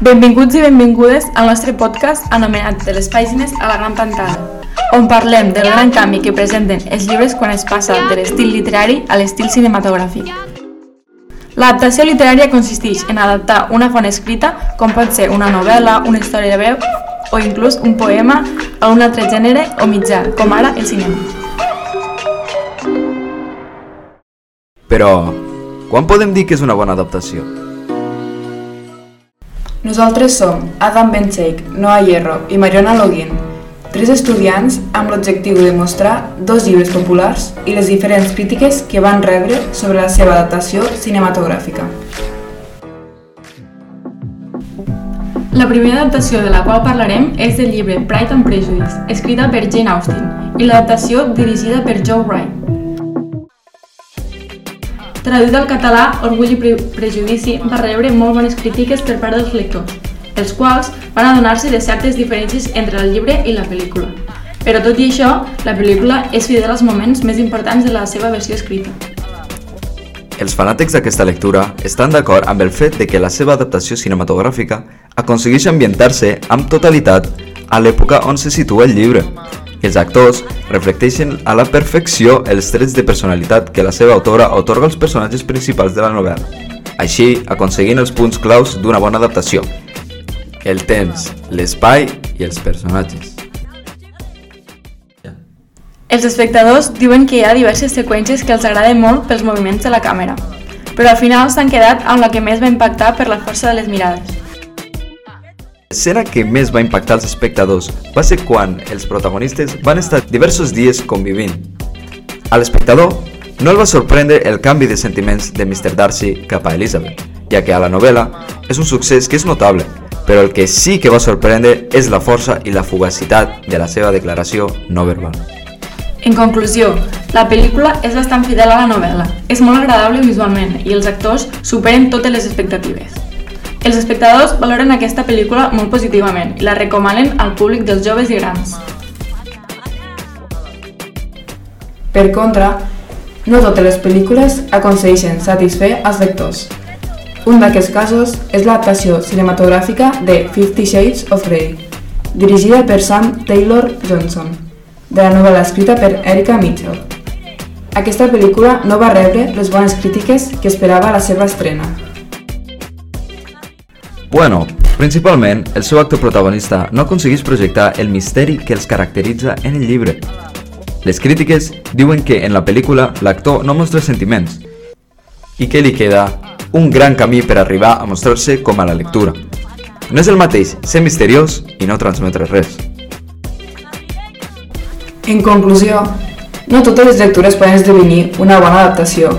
Benvinguts i benvingudes al nostre podcast anomenat de les pàgines a la gran pantalla, on parlem del gran canvi que presenten els llibres quan es passa de l'estil literari a l'estil cinematogràfic. L'adaptació literària consisteix en adaptar una font escrita, com pot ser una novel·la, una història breu o inclús un poema a un altre gènere o mitjà, com ara el cinema. Però, quan podem dir que és una bona adaptació? Nosaltres som Adam Bencheik, Noah Hierro i Mariona Login, tres estudiants amb l'objectiu de mostrar dos llibres populars i les diferents crítiques que van rebre sobre la seva adaptació cinematogràfica. La primera adaptació de la qual parlarem és del llibre Pride and Prejudice, escrita per Jane Austen, i l'adaptació dirigida per Joe Wright. Traduït al català, Orgull i Pre Prejudici va rebre molt bones crítiques per part dels lectors, els quals van adonar-se de certes diferències entre el llibre i la pel·lícula. Però tot i això, la pel·lícula és fidel als moments més importants de la seva versió escrita. Els fanàtics d'aquesta lectura estan d'acord amb el fet de que la seva adaptació cinematogràfica aconsegueix ambientar-se amb totalitat a l'època on se situa el llibre, els actors reflecteixen a la perfecció els trets de personalitat que la seva autora otorga als personatges principals de la novel·la, així aconseguint els punts claus d'una bona adaptació, el temps, l'espai i els personatges. Els espectadors diuen que hi ha diverses seqüències que els agraden molt pels moviments de la càmera, però al final s'han quedat amb la que més va impactar per la força de les mirades. L'escena que més va impactar els espectadors va ser quan els protagonistes van estar diversos dies convivint. A l'espectador no el va sorprendre el canvi de sentiments de Mr. Darcy cap a Elizabeth, ja que a la novel·la és un succés que és notable, però el que sí que va sorprendre és la força i la fugacitat de la seva declaració no verbal. En conclusió, la pel·lícula és bastant fidel a la novel·la, és molt agradable visualment i els actors superen totes les expectatives. Els espectadors valoren aquesta pel·lícula molt positivament i la recomanen al públic dels joves i grans. Per contra, no totes les pel·lícules aconsegueixen satisfer els lectors. Un d'aquests casos és l'adaptació cinematogràfica de Fifty Shades of Grey, dirigida per Sam Taylor Johnson, de la novel·la escrita per Erika Mitchell. Aquesta pel·lícula no va rebre les bones crítiques que esperava la seva estrena. Bueno, principalment, el seu actor protagonista no aconsegueix projectar el misteri que els caracteritza en el llibre. Les crítiques diuen que en la pel·lícula l'actor no mostra sentiments i que li queda un gran camí per arribar a mostrar-se com a la lectura. No és el mateix ser misteriós i no transmetre res. En conclusió, no totes les lectures poden esdevenir una bona adaptació,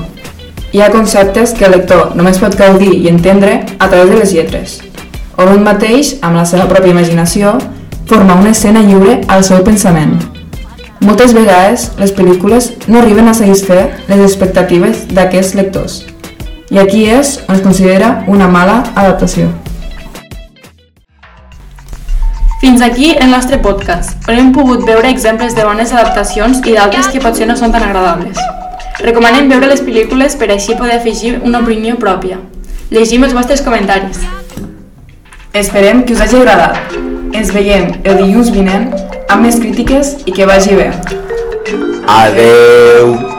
hi ha conceptes que el lector només pot gaudir i entendre a través de les lletres, o un mateix, amb la seva pròpia imaginació, forma una escena lliure al seu pensament. Moltes vegades, les pel·lícules no arriben a satisfer les expectatives d'aquests lectors, i aquí és on es considera una mala adaptació. Fins aquí el nostre podcast, on hem pogut veure exemples de bones adaptacions i d'altres que potser no són tan agradables. Recomanem veure les pel·lícules per així poder afegir una opinió pròpia. Llegim els vostres comentaris. Esperem que us hagi agradat. Ens veiem el dilluns vinent amb més crítiques i que vagi bé. Adeu!